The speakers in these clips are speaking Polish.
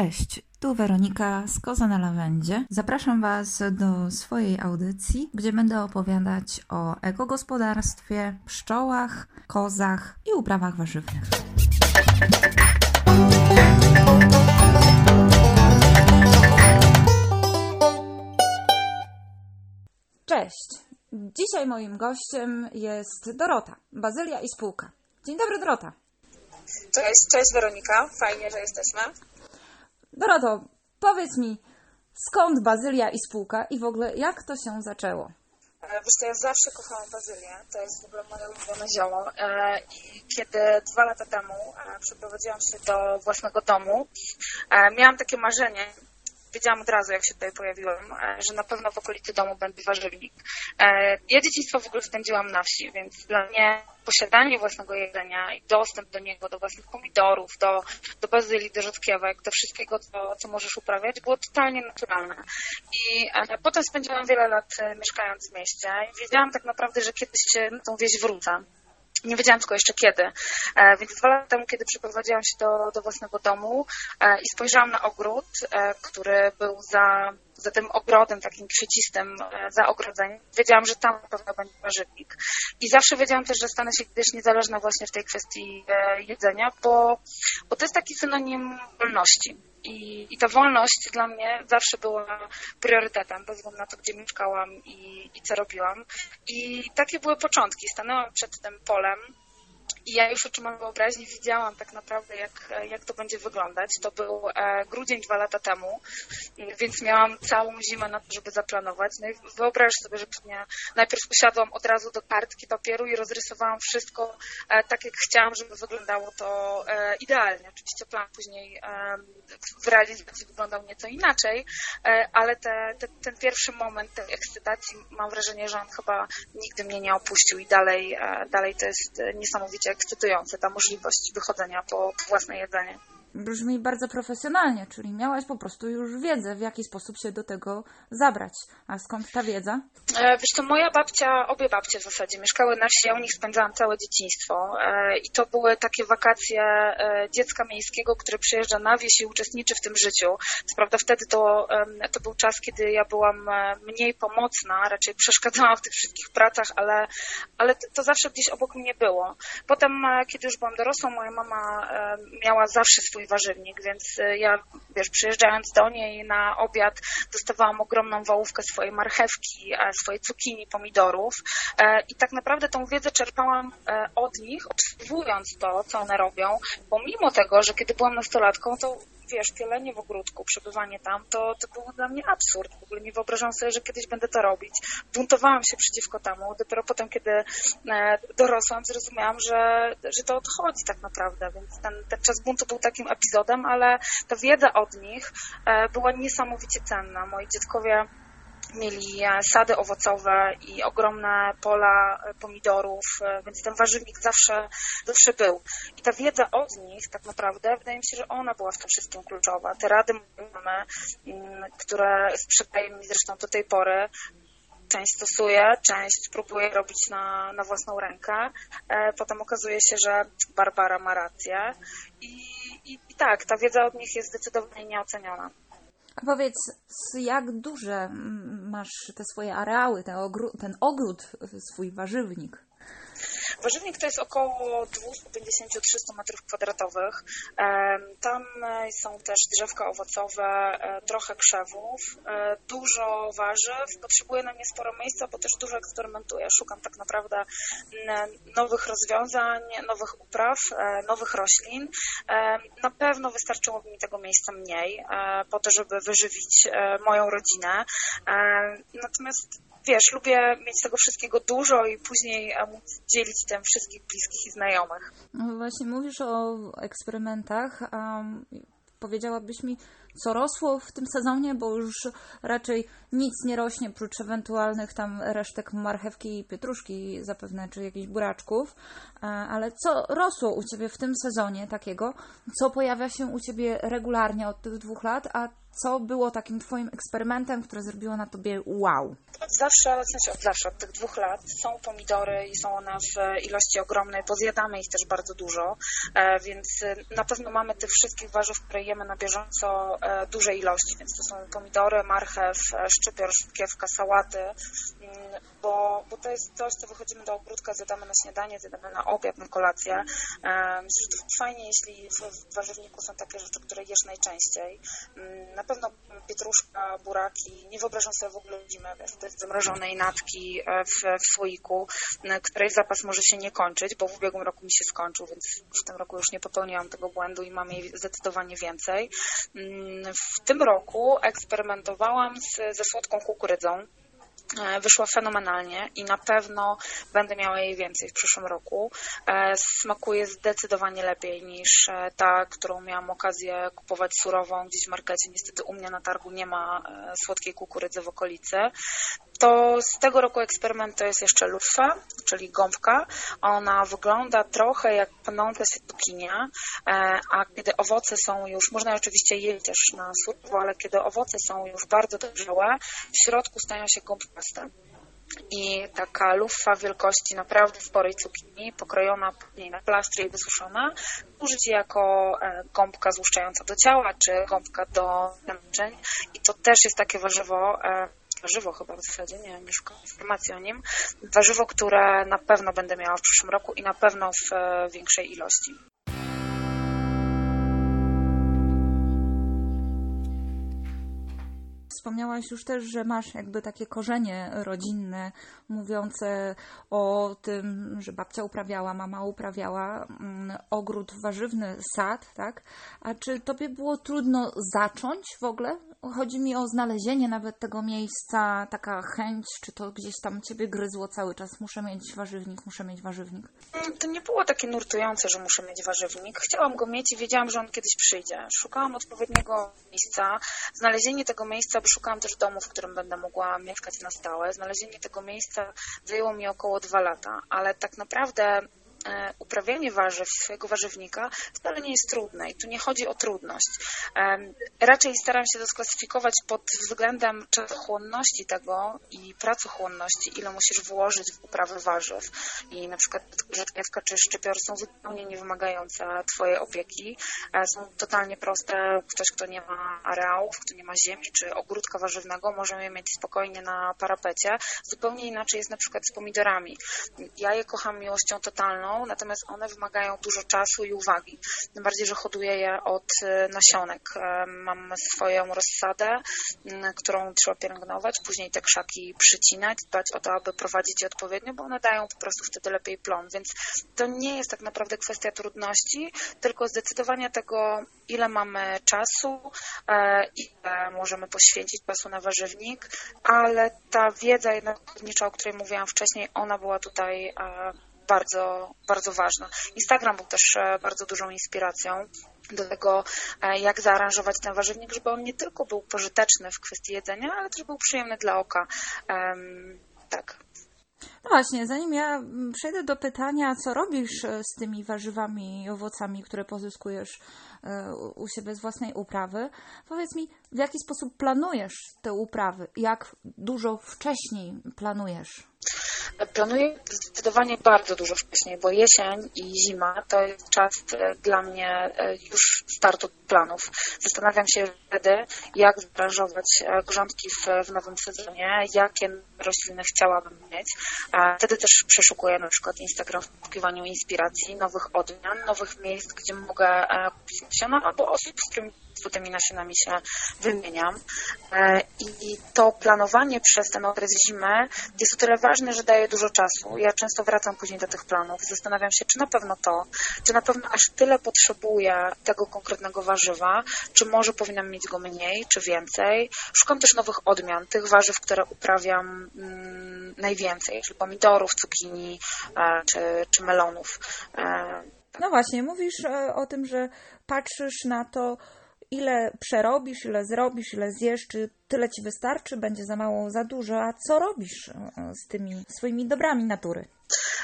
Cześć, tu Weronika z Koza na Lawendzie. Zapraszam Was do swojej audycji, gdzie będę opowiadać o ekogospodarstwie, pszczołach, kozach i uprawach warzywnych. Cześć! Dzisiaj moim gościem jest Dorota, Bazylia i spółka. Dzień dobry, Dorota. Cześć, cześć Weronika, fajnie, że jesteśmy. Doroto, powiedz mi, skąd Bazylia i spółka i w ogóle jak to się zaczęło? E, Wiesz co, ja zawsze kochałam bazylię, to jest w ogóle moje ulubione zioło E, i kiedy dwa lata temu e, przeprowadziłam się do własnego domu, miałam takie marzenie, wiedziałam od razu, jak się tutaj pojawiłam, e, że na pewno w okolicy domu będzie warzywnik. E, Ja dzieciństwo w ogóle spędziłam na wsi, więc dla mnie posiadanie własnego jedzenia i dostęp do niego, do własnych pomidorów, do, do bazylii, do rzodkiewek, do wszystkiego, co, co możesz uprawiać, było totalnie naturalne. I e, potem spędziłam wiele lat mieszkając w mieście i wiedziałam tak naprawdę, że kiedyś się na tą wieś wrócę. Nie wiedziałam tylko jeszcze kiedy. E, Więc dwa lata temu, kiedy przeprowadziłam się do, do własnego domu e, i spojrzałam na ogród, e, który był za, za tym ogrodem, takim kwiecistym, e, za ogrodzeniem, wiedziałam, że tam pewno będzie warzywnik. I zawsze wiedziałam też, że stanę się kiedyś niezależna właśnie w tej kwestii e, jedzenia, bo, bo to jest taki synonim wolności. I, I ta wolność dla mnie zawsze była priorytetem, bez względu na to, gdzie mieszkałam i, i co robiłam. I takie były początki. Stanęłam przed tym polem i ja już oczyma wyobraźni widziałam tak naprawdę, jak, jak to będzie wyglądać. To był e, grudzień dwa lata temu, więc miałam całą zimę na to, żeby zaplanować. No i wyobraź sobie, że pewnie najpierw usiadłam od razu do kartki papieru i rozrysowałam wszystko e, tak, jak chciałam, żeby wyglądało to e, idealnie. Oczywiście plan później w realizacji wyglądał nieco inaczej, ale te, te, ten pierwszy moment tej ekscytacji, mam wrażenie, że on chyba nigdy mnie nie opuścił i dalej, dalej to jest niesamowicie ekscytujące, ta możliwość wychodzenia po, własne jedzenie. Brzmi bardzo profesjonalnie, czyli miałaś po prostu już wiedzę, w jaki sposób się do tego zabrać. A skąd ta wiedza? E, Wiesz to moja babcia, obie babcie w zasadzie mieszkały na wsi, ja u nich spędzałam całe dzieciństwo e, i to były takie wakacje e, dziecka miejskiego, które przyjeżdża na wieś i uczestniczy w tym życiu. Co prawda wtedy to, to był czas, kiedy ja byłam mniej pomocna, raczej przeszkadzałam w tych wszystkich pracach, ale, ale to- zawsze gdzieś obok mnie było. Potem, kiedy już byłam dorosłą, moja mama miała zawsze swój warzywnik, więc e, ja, wiesz, przyjeżdżając do niej na obiad, dostawałam ogromną wałówkę swojej marchewki, e, swojej cukinii, pomidorów e, i tak naprawdę tą wiedzę czerpałam od nich, obserwując to, co one robią, bo mimo tego, że kiedy byłam nastolatką, to wiesz, pielenie w ogródku, przebywanie tam, to, to był dla mnie absurd. W ogóle nie wyobrażałam sobie, że kiedyś będę to robić. Buntowałam się przeciwko temu. Dopiero potem, kiedy e, dorosłam, zrozumiałam, że, że to odchodzi tak naprawdę. Więc ten, ten czas buntu był takim epizodem, ale ta wiedza od nich e, była niesamowicie cenna. Moi dziadkowie mieli e, sady owocowe i ogromne pola e, pomidorów, e, więc ten warzywnik zawsze, zawsze był. I ta wiedza od nich tak naprawdę, wydaje mi się, że ona była w tym wszystkim kluczowa. Te rady mamy, mm, które sprzedaje mi zresztą do tej pory, część stosuję, część próbuję robić na, na własną rękę. Potem okazuje się, że Barbara ma rację. I, i, I tak, ta wiedza od nich jest zdecydowanie nieoceniona. A powiedz, jak duże masz te swoje areały, te ogród, ten ogród, y, swój warzywnik? Warzywnik to jest około 250-300 metrów kwadratowych. Tam e, są też drzewka owocowe, e, trochę krzewów, e, dużo warzyw. Potrzebuję na nie sporo miejsca, bo też dużo eksperymentuję. Szukam tak naprawdę nowych rozwiązań, nowych upraw, nowych roślin. Na pewno wystarczyłoby mi tego miejsca mniej po to, żeby wyżywić moją rodzinę. Natomiast wiesz, lubię mieć tego wszystkiego dużo i później móc dzielić tym wszystkich bliskich i znajomych. No właśnie mówisz o eksperymentach, a powiedziałabyś mi, co rosło w tym sezonie, bo już raczej nic nie rośnie, prócz ewentualnych tam resztek marchewki i pietruszki zapewne, czy jakichś buraczków, E, ale co rosło u Ciebie w tym sezonie takiego, co pojawia się u Ciebie regularnie od tych dwóch lat, a co było takim Twoim eksperymentem, które zrobiło na Tobie wow? Od zawsze, w sensie od zawsze, od tych dwóch lat są pomidory i są one w ilości ogromnej, bo zjadamy ich też bardzo dużo, e, więc e, na pewno mamy tych wszystkich warzyw, które kupujemy na bieżąco e, duże ilości, więc to są pomidory, marchew, e, szczypior, szkiewka, sałaty, bo, bo to jest coś, co wychodzimy do ogródka, zjadamy na śniadanie, zjadamy na obiad, na kolację. E, myślę, że to fajnie, jeśli w warzywniku są takie rzeczy, które jesz najczęściej. Mm, na pewno pietruszka, buraki, nie wyobrażam sobie w ogóle zimę, wiesz, to jest zamrożonej natki w, w słoiku, której zapas może się nie kończyć, bo w ubiegłym roku mi się skończył, więc w tym roku już nie popełniłam tego błędu i mam jej zdecydowanie więcej. Mm, w tym roku eksperymentowałam z, ze słodką kukurydzą. E, wyszła fenomenalnie i na pewno będę miała jej więcej w przyszłym roku. E, smakuje zdecydowanie lepiej niż e, ta, którą miałam okazję kupować surową gdzieś w markecie. Niestety u mnie na targu nie ma słodkiej kukurydzy w okolicy. To z tego roku eksperyment to jest jeszcze lufa, czyli gąbka. Ona wygląda trochę jak pnąca się cukinia, a kiedy owoce są już, można oczywiście jeść też na surowo, ale kiedy owoce są już bardzo dojrzałe, w środku stają się i taka lufa wielkości naprawdę sporej cukinii, pokrojona później na plastry i wysuszona, użyć jako e, gąbka złuszczająca do ciała, czy gąbka do naczyń. I to też jest takie warzywo, e, warzywo chyba w zasadzie, nie wiem, już informacji o nim, warzywo, które na pewno będę miała w przyszłym roku i na pewno w e, większej ilości. Wspomniałaś już też, że masz jakby takie korzenie rodzinne, mówiące o tym, że babcia uprawiała, mama uprawiała mm, ogród warzywny, sad, tak? A czy tobie było trudno zacząć w ogóle? Chodzi mi o znalezienie nawet tego miejsca, taka chęć, czy to gdzieś tam ciebie gryzło cały czas, muszę mieć warzywnik, muszę mieć warzywnik? Mm, to nie było takie nurtujące, że muszę mieć warzywnik. Chciałam go mieć i wiedziałam, że on kiedyś przyjdzie. Szukałam odpowiedniego miejsca. Znalezienie tego miejsca szukałam też domu, w którym będę mogła mieszkać na stałe. Znalezienie tego miejsca zajęło mi około dwa lata, ale tak naprawdę uprawianie warzyw, swojego warzywnika wcale nie jest trudne i tu nie chodzi o trudność. Raczej staram się to sklasyfikować pod względem czasochłonności tego i pracochłonności, ile musisz włożyć w uprawę warzyw. I na przykład rzodkiewka czy szczypior są zupełnie niewymagające Twojej opieki. E, są totalnie proste. Ktoś, kto nie ma areałów, kto nie ma ziemi czy ogródka warzywnego, może je mieć spokojnie na parapecie. Zupełnie inaczej jest na przykład z pomidorami. Ja je kocham miłością totalną, natomiast one wymagają dużo czasu i uwagi. Tym bardziej, że hoduję je od y, nasionek. E, mam swoją rozsadę, którą trzeba pielęgnować, później te krzaki przycinać, dbać o to, aby prowadzić je odpowiednio, bo one dają po prostu wtedy lepiej plon. Więc to nie jest tak naprawdę kwestia trudności, tylko zdecydowania tego, ile mamy czasu, e, ile możemy poświęcić czasu na warzywnik, ale ta wiedza jednak o której mówiłam wcześniej, ona była tutaj e, bardzo, bardzo ważna. Instagram był też e, bardzo dużą inspiracją do tego, e, jak zaaranżować ten warzywnik, żeby on nie tylko był pożyteczny w kwestii jedzenia, ale też był przyjemny dla oka. tak. No właśnie, zanim ja mm, przejdę do pytania, co robisz e, z tymi warzywami i owocami, które pozyskujesz u siebie z własnej uprawy, powiedz mi, w jaki sposób planujesz te uprawy? Jak dużo wcześniej planujesz? Planuję zdecydowanie bardzo dużo wcześniej, bo jesień i zima to jest czas e, dla mnie e, już startu planów. Zastanawiam się wtedy, jak zbranżować e, grządki w, w nowym sezonie, jakie rośliny chciałabym mieć. Wtedy też przeszukuję na przykład Instagram w poszukiwaniu inspiracji, nowych odmian, nowych miejsc, gdzie mogę kupić nasiona, albo osób, z którymi z tymi nasionami się wymieniam. E, I to planowanie przez ten okres zimy jest o tyle ważne, że daje dużo czasu. Ja często wracam później do tych planów. Zastanawiam się, czy na pewno to, czy na pewno aż tyle potrzebuję tego konkretnego warzywa, czy może powinnam mieć go mniej, czy więcej. Szukam też nowych odmian, tych warzyw, które uprawiam mm, najwięcej, czyli pomidorów, cukinii e, czy, czy melonów. E, no właśnie, mówisz o tym, że patrzysz na to, ile przerobisz, ile zrobisz, ile zjesz, czy tyle ci wystarczy, będzie za mało, za dużo, a co robisz e, z tymi swoimi dobrami natury?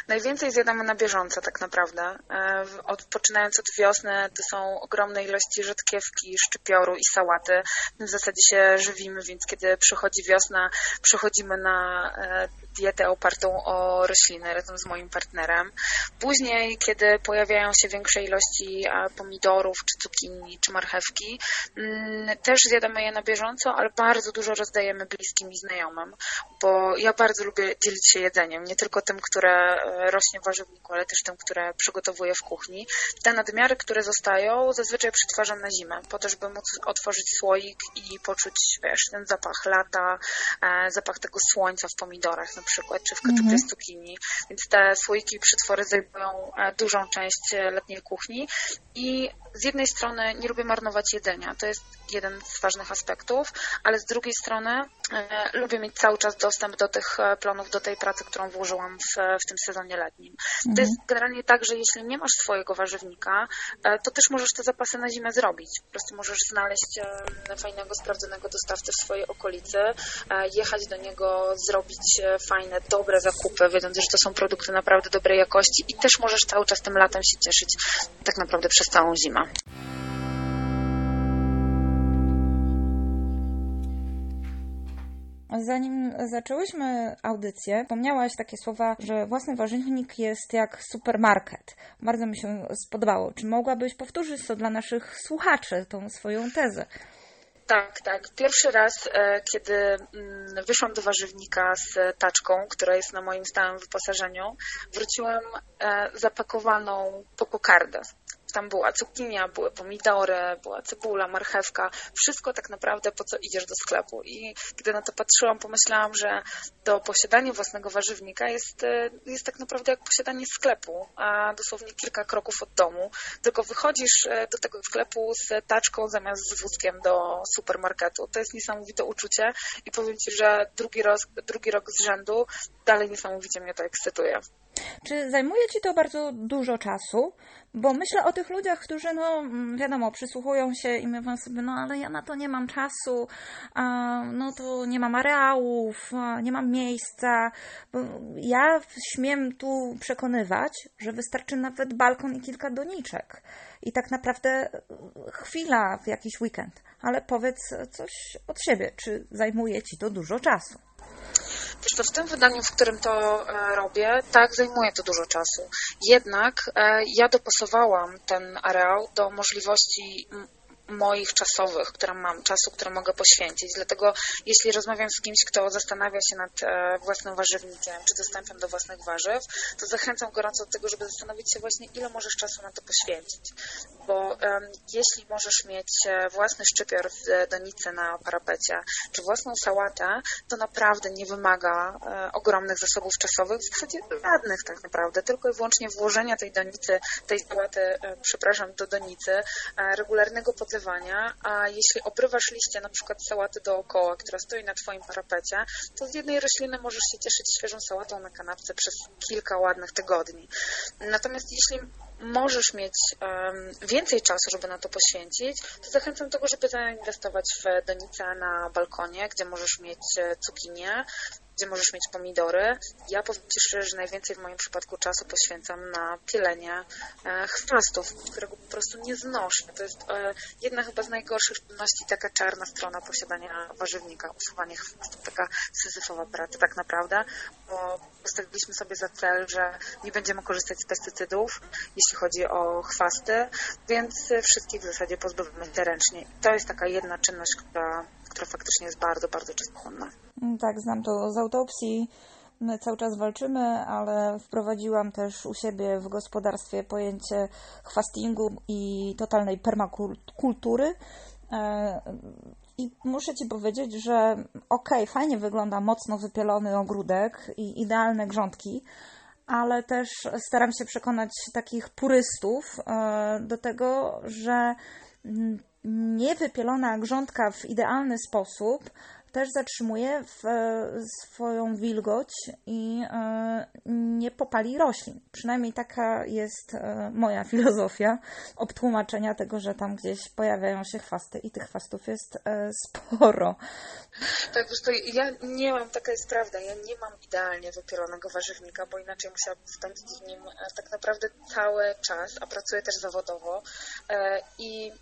Najwięcej zjadamy na bieżąco tak naprawdę. E, od, poczynając od wiosny to są ogromne ilości rzodkiewki, szczypioru i sałaty. W zasadzie się żywimy, więc kiedy przychodzi wiosna, przechodzimy na e, dietę opartą o rośliny razem z moim partnerem. Później, kiedy pojawiają się większe ilości pomidorów, czy cukinii, czy marchewki, mm, też zjadamy je na bieżąco, ale bardzo dużo rozdajemy bliskim i znajomym, bo ja bardzo lubię dzielić się jedzeniem, nie tylko tym, które rośnie w warzywniku, ale też tym, które przygotowuję w kuchni. Te nadmiary, które zostają, zazwyczaj przetwarzam na zimę, po to, żeby móc otworzyć słoik i poczuć, wiesz, ten zapach lata, e, zapach tego słońca w pomidorach przykład, czy w kaczupie mhm. Więc te słoiki i przetwory zajmują e, dużą część e, letniej kuchni i z jednej strony nie lubię marnować jedzenia, to jest jeden z ważnych aspektów, ale z drugiej strony e, lubię mieć cały czas dostęp do tych e, plonów, do tej pracy, którą włożyłam w, w tym sezonie letnim. Mhm. To jest generalnie tak, że jeśli nie masz swojego warzywnika, e, to też możesz te zapasy na zimę zrobić. Po prostu możesz znaleźć e, fajnego, sprawdzonego dostawcę w swojej okolicy, e, jechać do niego, zrobić e, fajne, dobre zakupy, wiedząc, że to są produkty naprawdę dobrej jakości i też możesz cały czas tym latem się cieszyć tak naprawdę przez całą zimę. Zanim zaczęłyśmy audycję, wspomniałaś takie słowa, że własny warzywnik jest jak supermarket. Bardzo mi się spodobało. Czy mogłabyś powtórzyć to dla naszych słuchaczy, tą swoją tezę? Tak, tak. Pierwszy raz, e, kiedy mm, wyszłam do warzywnika z taczką, która jest na moim stałym wyposażeniu, wróciłam e, zapakowaną po kokardę tam była cukinia, były pomidory, była cebula, marchewka, wszystko tak naprawdę po co idziesz do sklepu. I gdy na to patrzyłam, pomyślałam, że to posiadanie własnego warzywnika jest, e, jest tak naprawdę jak posiadanie sklepu, a dosłownie kilka kroków od domu. Tylko wychodzisz e, do tego sklepu z taczką zamiast z wózkiem do supermarketu. To jest niesamowite uczucie i powiem Ci, że drugi rok, drugi rok z rzędu dalej niesamowicie mnie to ekscytuje. Czy zajmuje Ci to bardzo dużo czasu? Bo myślę o tych ludziach, którzy, no wiadomo, przysłuchują się i mówią sobie, no ale ja na to nie mam czasu, no to nie mam areałów, nie mam miejsca. Ja śmiem tu przekonywać, że wystarczy nawet balkon i kilka doniczek. I tak naprawdę chwila w jakiś weekend. Ale powiedz coś od siebie, czy zajmuje Ci to dużo czasu? To w tym wydaniu, w którym to e, robię, tak, zajmuje to dużo czasu. Jednak e, ja dopasowałam ten areał do możliwości moich czasowych, które mam, czasu, który mogę poświęcić. Dlatego jeśli rozmawiam z kimś, kto zastanawia się nad e, własnym warzywnikiem, czy dostępem do własnych warzyw, to zachęcam gorąco do tego, żeby zastanowić się właśnie, ile możesz czasu na to poświęcić. Bo um, jeśli możesz mieć e, własny szczypior w donicy na parapecie, czy własną sałatę, to naprawdę nie wymaga e, ogromnych zasobów czasowych, w zasadzie żadnych tak naprawdę, tylko i wyłącznie włożenia tej donicy, tej sałaty, e, przepraszam, do donicy, e, regularnego podlewania a jeśli obrywasz liście na przykład sałaty dookoła, która stoi na Twoim parapecie, to z jednej rośliny możesz się cieszyć świeżą sałatą na kanapce przez kilka ładnych tygodni. Natomiast jeśli możesz mieć um, więcej czasu, żeby na to poświęcić, to zachęcam do tego, żeby zainwestować w donicę na balkonie, gdzie możesz mieć e, cukinię, gdzie możesz mieć pomidory. Ja powiem Ci szczerze, że najwięcej w moim przypadku czasu poświęcam na pielenie e, chwastów, którego po prostu nie znoszę. To jest e, jedna chyba z najgorszych czynności, taka czarna strona posiadania warzywnika, usuwanie chwastów, taka syzyfowa praca tak naprawdę, bo postawiliśmy sobie za cel, że nie będziemy korzystać z pestycydów, jeśli chodzi o chwasty, więc wszystkich w zasadzie pozbywamy się ręcznie. I to jest taka jedna czynność, która która faktycznie jest bardzo, bardzo czasochłonna. Mm, tak, znam to z autopsji. My cały czas walczymy, ale wprowadziłam też u siebie w gospodarstwie pojęcie chwastingu i totalnej permakultury. E, I muszę Ci powiedzieć, że okej, okay, fajnie wygląda mocno wypielony ogródek i idealne grządki, ale też staram się przekonać takich purystów e, do tego, że niewypielona grządka w idealny sposób też zatrzymuje w, swoją wilgoć i e, nie popali roślin. Przynajmniej taka jest e, moja filozofia obtłumaczenia tego, że tam gdzieś pojawiają się chwasty i tych chwastów jest e, sporo. Tak, wiesz, to ja nie mam, taka jest prawda, ja nie mam idealnie wypielonego warzywnika, bo inaczej musiałabym spędzić w nim tak naprawdę cały czas, a pracuję też zawodowo i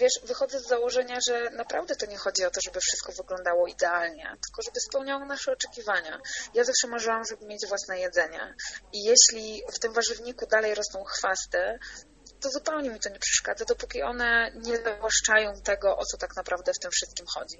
wiesz, wychodzę z założenia, że naprawdę to nie chodzi o to, żeby wszystko wyglądało idealnie, tylko żeby spełniało nasze oczekiwania. Ja zawsze marzyłam, żeby mieć własne jedzenie. I jeśli w tym warzywniku dalej rosną chwasty, to zupełnie mi to nie przeszkadza, dopóki one nie zawłaszczają tego, o co tak naprawdę w tym wszystkim chodzi.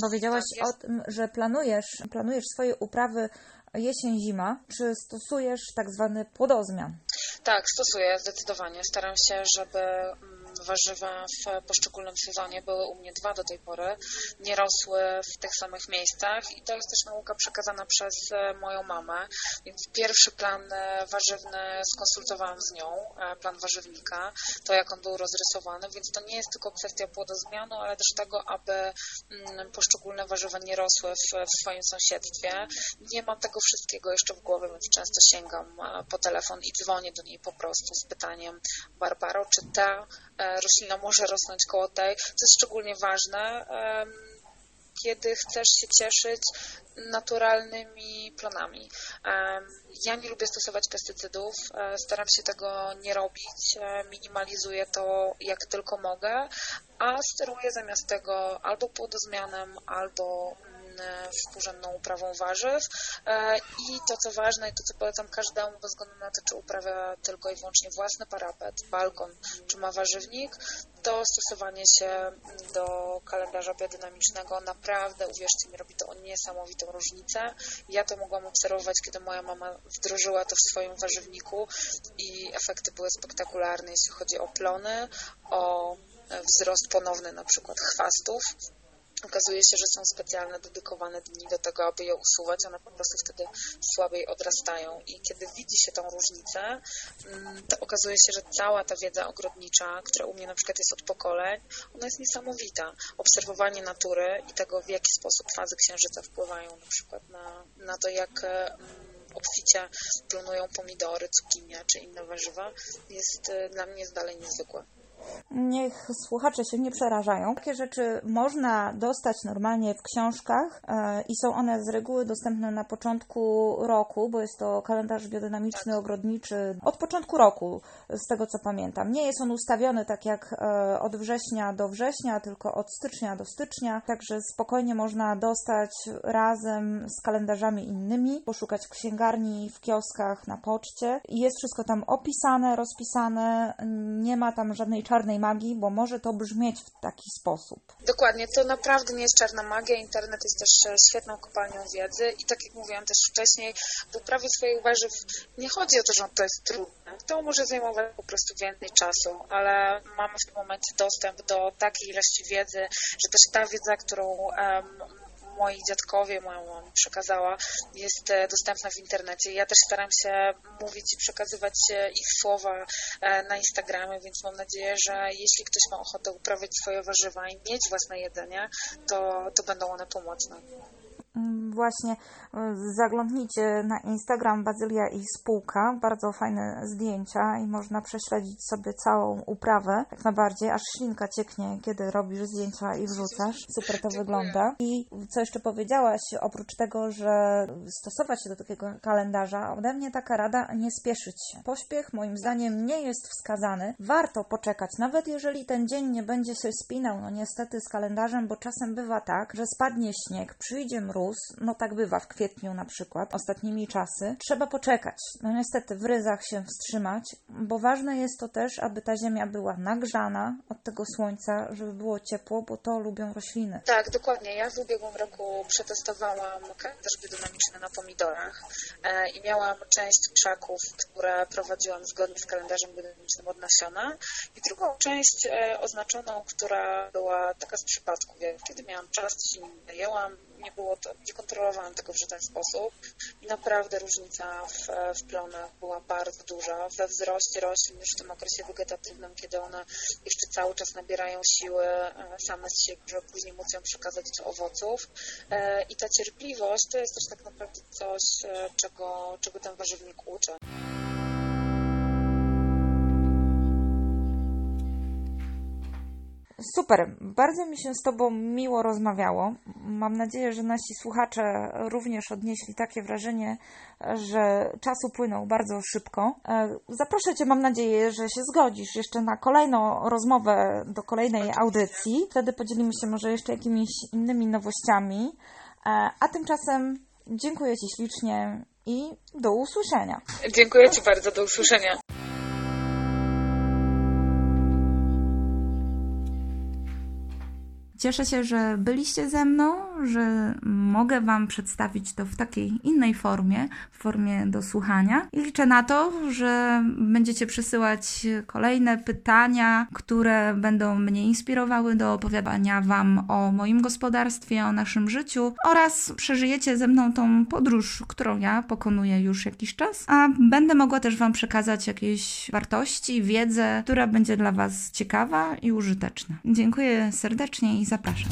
Powiedziałaś tak, o tym, że planujesz, planujesz swoje uprawy jesień-zima, czy stosujesz tak zwany płodozmian? Tak, stosuję zdecydowanie. Staram się, żeby mm, warzywa w poszczególnym sezonie były u mnie dwa do tej pory, nie rosły w tych samych miejscach i to jest też nauka przekazana przez e, moją mamę, więc pierwszy plan e, warzywny skonsultowałam z nią, e, plan warzywnika, to jak on był rozrysowany, więc to nie jest tylko kwestia płodozmianu, ale też tego, aby mm, poszczególne warzywa nie rosły w, w swoim sąsiedztwie. Nie mam tego wszystkiego jeszcze w głowie, więc często sięgam po telefon i dzwonię do niej po prostu z pytaniem Barbaro, czy ta roślina może rosnąć koło tej, co jest szczególnie ważne, kiedy chcesz się cieszyć naturalnymi plonami. Ja nie lubię stosować pestycydów, e, staram się tego nie robić, e, minimalizuję to jak tylko mogę, a steruję zamiast tego albo płodozmianem, albo współrzędną uprawą warzyw e, i to co ważne i to co polecam każdemu bez względu na to, czy uprawia tylko i wyłącznie własny parapet, balkon, czy ma warzywnik, to stosowanie się do kalendarza biodynamicznego naprawdę, uwierzcie mi, robi to niesamowitą różnicę. Ja to mogłam obserwować, kiedy moja mama wdrożyła to w swoim warzywniku i efekty były spektakularne, jeśli chodzi o plony, o wzrost ponowny na przykład chwastów, Okazuje się, że są specjalne, dedykowane dni do tego, aby je usuwać. One po prostu wtedy słabiej odrastają. I kiedy widzi się tą różnicę, mm, to okazuje się, że cała ta wiedza ogrodnicza, która u mnie na przykład jest od pokoleń, ona jest niesamowita. Obserwowanie natury i tego, w jaki sposób fazy księżyca wpływają na przykład na, na to, jak obficie planują pomidory, cukinie czy inne warzywa, jest y, dla mnie jest dalej niezwykłe niech słuchacze się nie przerażają. Takie rzeczy można dostać normalnie w książkach e, i są one z reguły dostępne na początku roku, bo jest to kalendarz biodynamiczny, ogrodniczy. Od początku roku, z tego co pamiętam. Nie jest on ustawiony tak jak e, od września do września, tylko od stycznia do stycznia, także spokojnie można dostać razem z kalendarzami innymi, poszukać w księgarni, w kioskach, na poczcie. Jest wszystko tam opisane, rozpisane, nie ma tam żadnej czarnej magii, bo może to brzmieć w taki sposób. Dokładnie, to naprawdę nie jest czarna magia. Internet jest też e, świetną kopalnią wiedzy i tak jak mówiłam też wcześniej, w uprawie swoich warzyw nie chodzi o to, że to jest trudne. To może zajmować po prostu więcej czasu, ale mamy w tym momencie dostęp do takiej ilości wiedzy, że też ta wiedza, którą um, moi dziadkowie, moja mama przekazała, jest e, dostępna w internecie. Ja też staram się mówić i przekazywać e, ich słowa e, na Instagramie, więc mam nadzieję, że jeśli ktoś ma ochotę uprawiać swoje warzywa i mieć własne jedzenie, to, to będą one pomocne. Mm, właśnie e, zaglądnijcie na Instagram Bazylia i spółka, bardzo fajne zdjęcia i można prześledzić sobie całą uprawę, jak najbardziej, aż ślinka cieknie, kiedy robisz zdjęcia i wrzucasz. Super to wygląda. I co jeszcze powiedziałaś, oprócz tego, że stosować się do takiego kalendarza, ode mnie taka rada, nie spieszyć się. Pośpiech moim zdaniem nie jest wskazany. Warto poczekać, nawet jeżeli ten dzień nie będzie się spinał, no niestety z kalendarzem, bo czasem bywa tak, że spadnie śnieg, przyjdzie mróz, no tak bywa w kwietniu na przykład, ostatnimi czasy, trzeba poczekać. No niestety w ryzach się wstrzymać, bo ważne jest to też, aby ta ziemia była nagrzana od tego słońca, żeby było ciepło, bo to lubią rośliny. Tak, dokładnie. Ja w ubiegłym roku przetestowałam kalendarz biodynamiczny na pomidorach e, i miałam część krzaków, które prowadziłam zgodnie z kalendarzem biodynamicznym od nasiona i drugą część e, oznaczoną, która była taka z przypadku, kiedy miałam czas, się nim nie było to, nie kontrolowałam tego w żaden sposób. I naprawdę różnica w, w plonach była bardzo duża. We wzroście roślin już w tym okresie wegetatywnym, kiedy one jeszcze cały czas nabierają siły same z siebie, żeby później móc ją przekazać do owoców. I ta cierpliwość to jest też tak naprawdę coś, czego, czego ten warzywnik uczy. Super, bardzo mi się z Tobą miło rozmawiało. Mam nadzieję, że nasi słuchacze również odnieśli takie wrażenie, że czas upłynął bardzo szybko. E, zaproszę Cię, mam nadzieję, że się zgodzisz jeszcze na kolejną rozmowę do kolejnej audycji. Wtedy podzielimy się może jeszcze jakimiś innymi nowościami. E, a tymczasem dziękuję Ci ślicznie i do usłyszenia. Dziękuję Ci bardzo, do usłyszenia. Cieszę się, że byliście ze mną, że mogę Wam przedstawić to w takiej innej formie, w formie do słuchania. I liczę na to, że będziecie przysyłać kolejne pytania, które będą mnie inspirowały do opowiadania Wam o moim gospodarstwie, o naszym życiu oraz przeżyjecie ze mną tą podróż, którą ja pokonuję już jakiś czas, a będę mogła też Wam przekazać jakieś wartości, wiedzę, która będzie dla Was ciekawa i użyteczna. Dziękuję serdecznie i zapraszam.